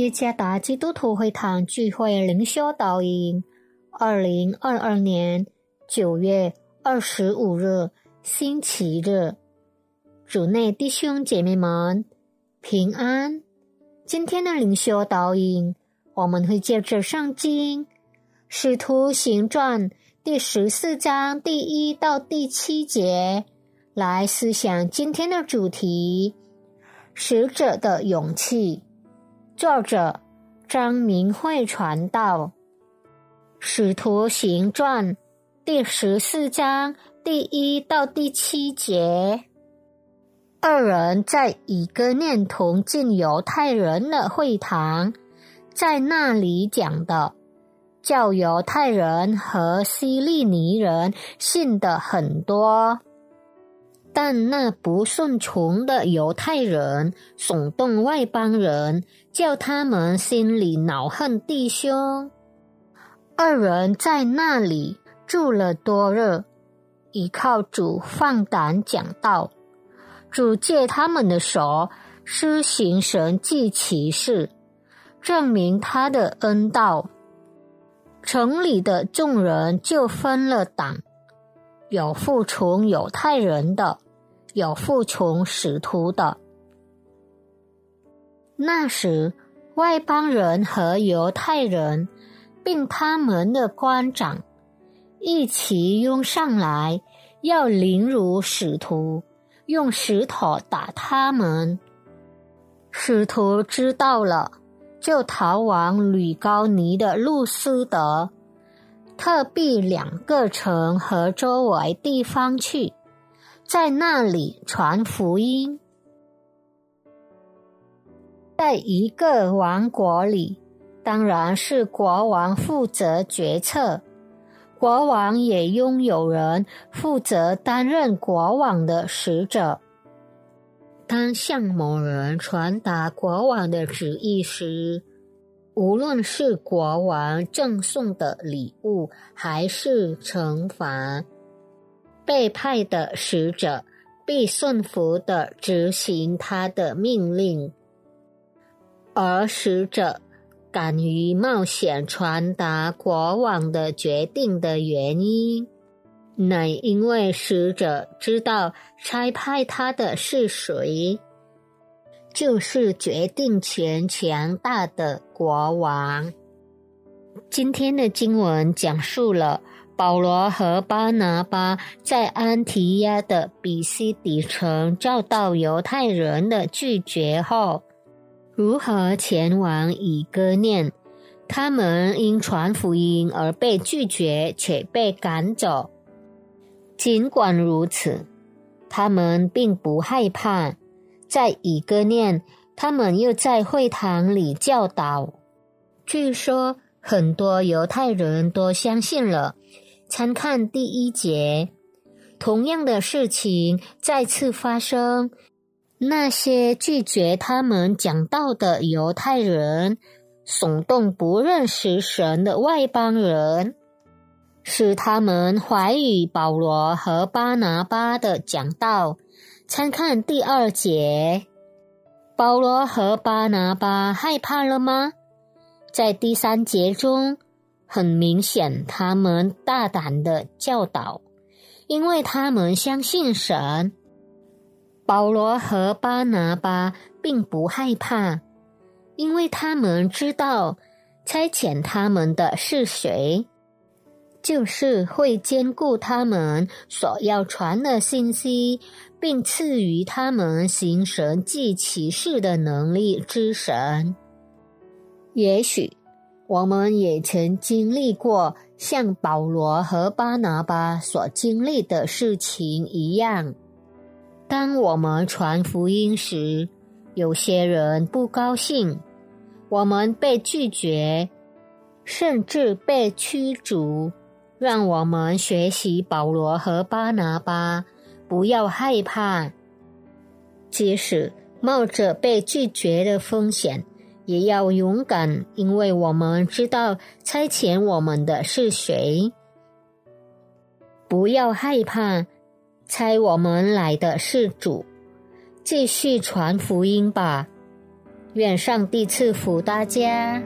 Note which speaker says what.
Speaker 1: 耶加达基督徒会堂聚会灵修导引，二零二二年九月二十五日星期日，主内弟兄姐妹们平安。今天的灵修导引，我们会借着圣经《使徒行传》第十四章第一到第七节来思想今天的主题：使者的勇气。作者张明慧传道，《使徒行传》第十四章第一到第七节。二人在以哥念同进犹太人的会堂，在那里讲的，叫犹太人和希利尼人信的很多。但那不顺从的犹太人耸动外邦人，叫他们心里恼恨弟兄。二人在那里住了多日，依靠主放胆讲道。主借他们的手施行神迹奇事，证明他的恩道。城里的众人就分了党。有服从犹太人的，有服从使徒的。那时，外邦人和犹太人，并他们的官长，一起拥上来，要凌辱使徒，用石头打他们。使徒知道了，就逃往吕高尼的路斯德。特避两个城和周围地方去，在那里传福音。在一个王国里，当然是国王负责决策，国王也拥有人负责担任国王的使者。当向某人传达国王的旨意时，无论是国王赠送的礼物，还是惩罚，被派的使者必顺服的执行他的命令。而使者敢于冒险传达国王的决定的原因，乃因为使者知道差派他的是谁。就是决定权强大的国王。今天的经文讲述了保罗和巴拿巴在安提亚的比西底城遭到犹太人的拒绝后，如何前往以哥念。他们因传福音而被拒绝，且被赶走。尽管如此，他们并不害怕。在以哥念，他们又在会堂里教导。据说很多犹太人都相信了。参看第一节，同样的事情再次发生。那些拒绝他们讲道的犹太人，耸动不认识神的外邦人，使他们怀疑保罗和巴拿巴的讲道。参看第二节，保罗和巴拿巴害怕了吗？在第三节中，很明显，他们大胆的教导，因为他们相信神。保罗和巴拿巴并不害怕，因为他们知道差遣他们的是谁，就是会兼顾他们所要传的信息。并赐予他们行神迹奇事的能力之神。也许我们也曾经历过像保罗和巴拿巴所经历的事情一样。当我们传福音时，有些人不高兴，我们被拒绝，甚至被驱逐。让我们学习保罗和巴拿巴。不要害怕，即使冒着被拒绝的风险，也要勇敢，因为我们知道差遣我们的是谁。不要害怕，猜我们来的是主，继续传福音吧。愿上帝赐福大家。